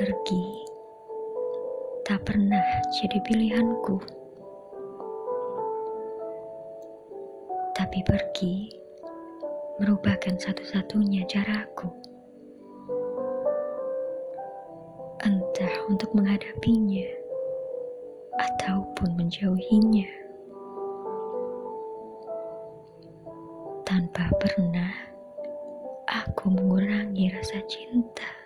pergi tak pernah jadi pilihanku. Tapi pergi merupakan satu-satunya caraku. Entah untuk menghadapinya ataupun menjauhinya. Tanpa pernah aku mengurangi rasa cinta.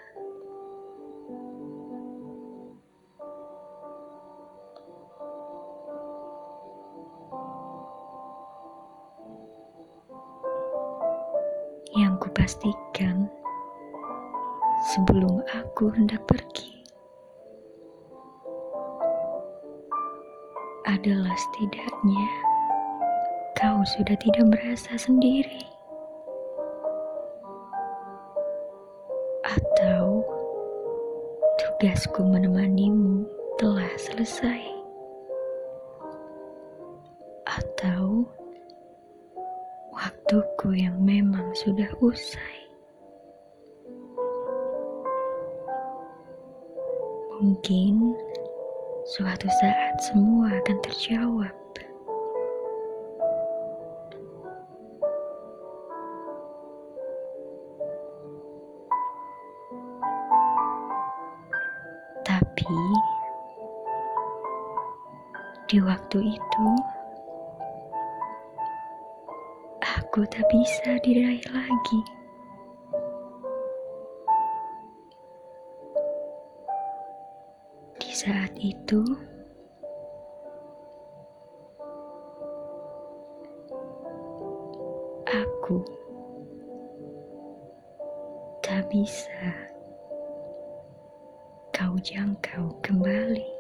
Yang kupastikan sebelum aku hendak pergi adalah setidaknya kau sudah tidak merasa sendiri atau tugasku menemanimu telah selesai atau waktuku yang memang sudah usai. Mungkin suatu saat semua akan terjawab. Tapi di waktu itu aku tak bisa diraih lagi. Di saat itu, aku tak bisa kau jangkau kembali.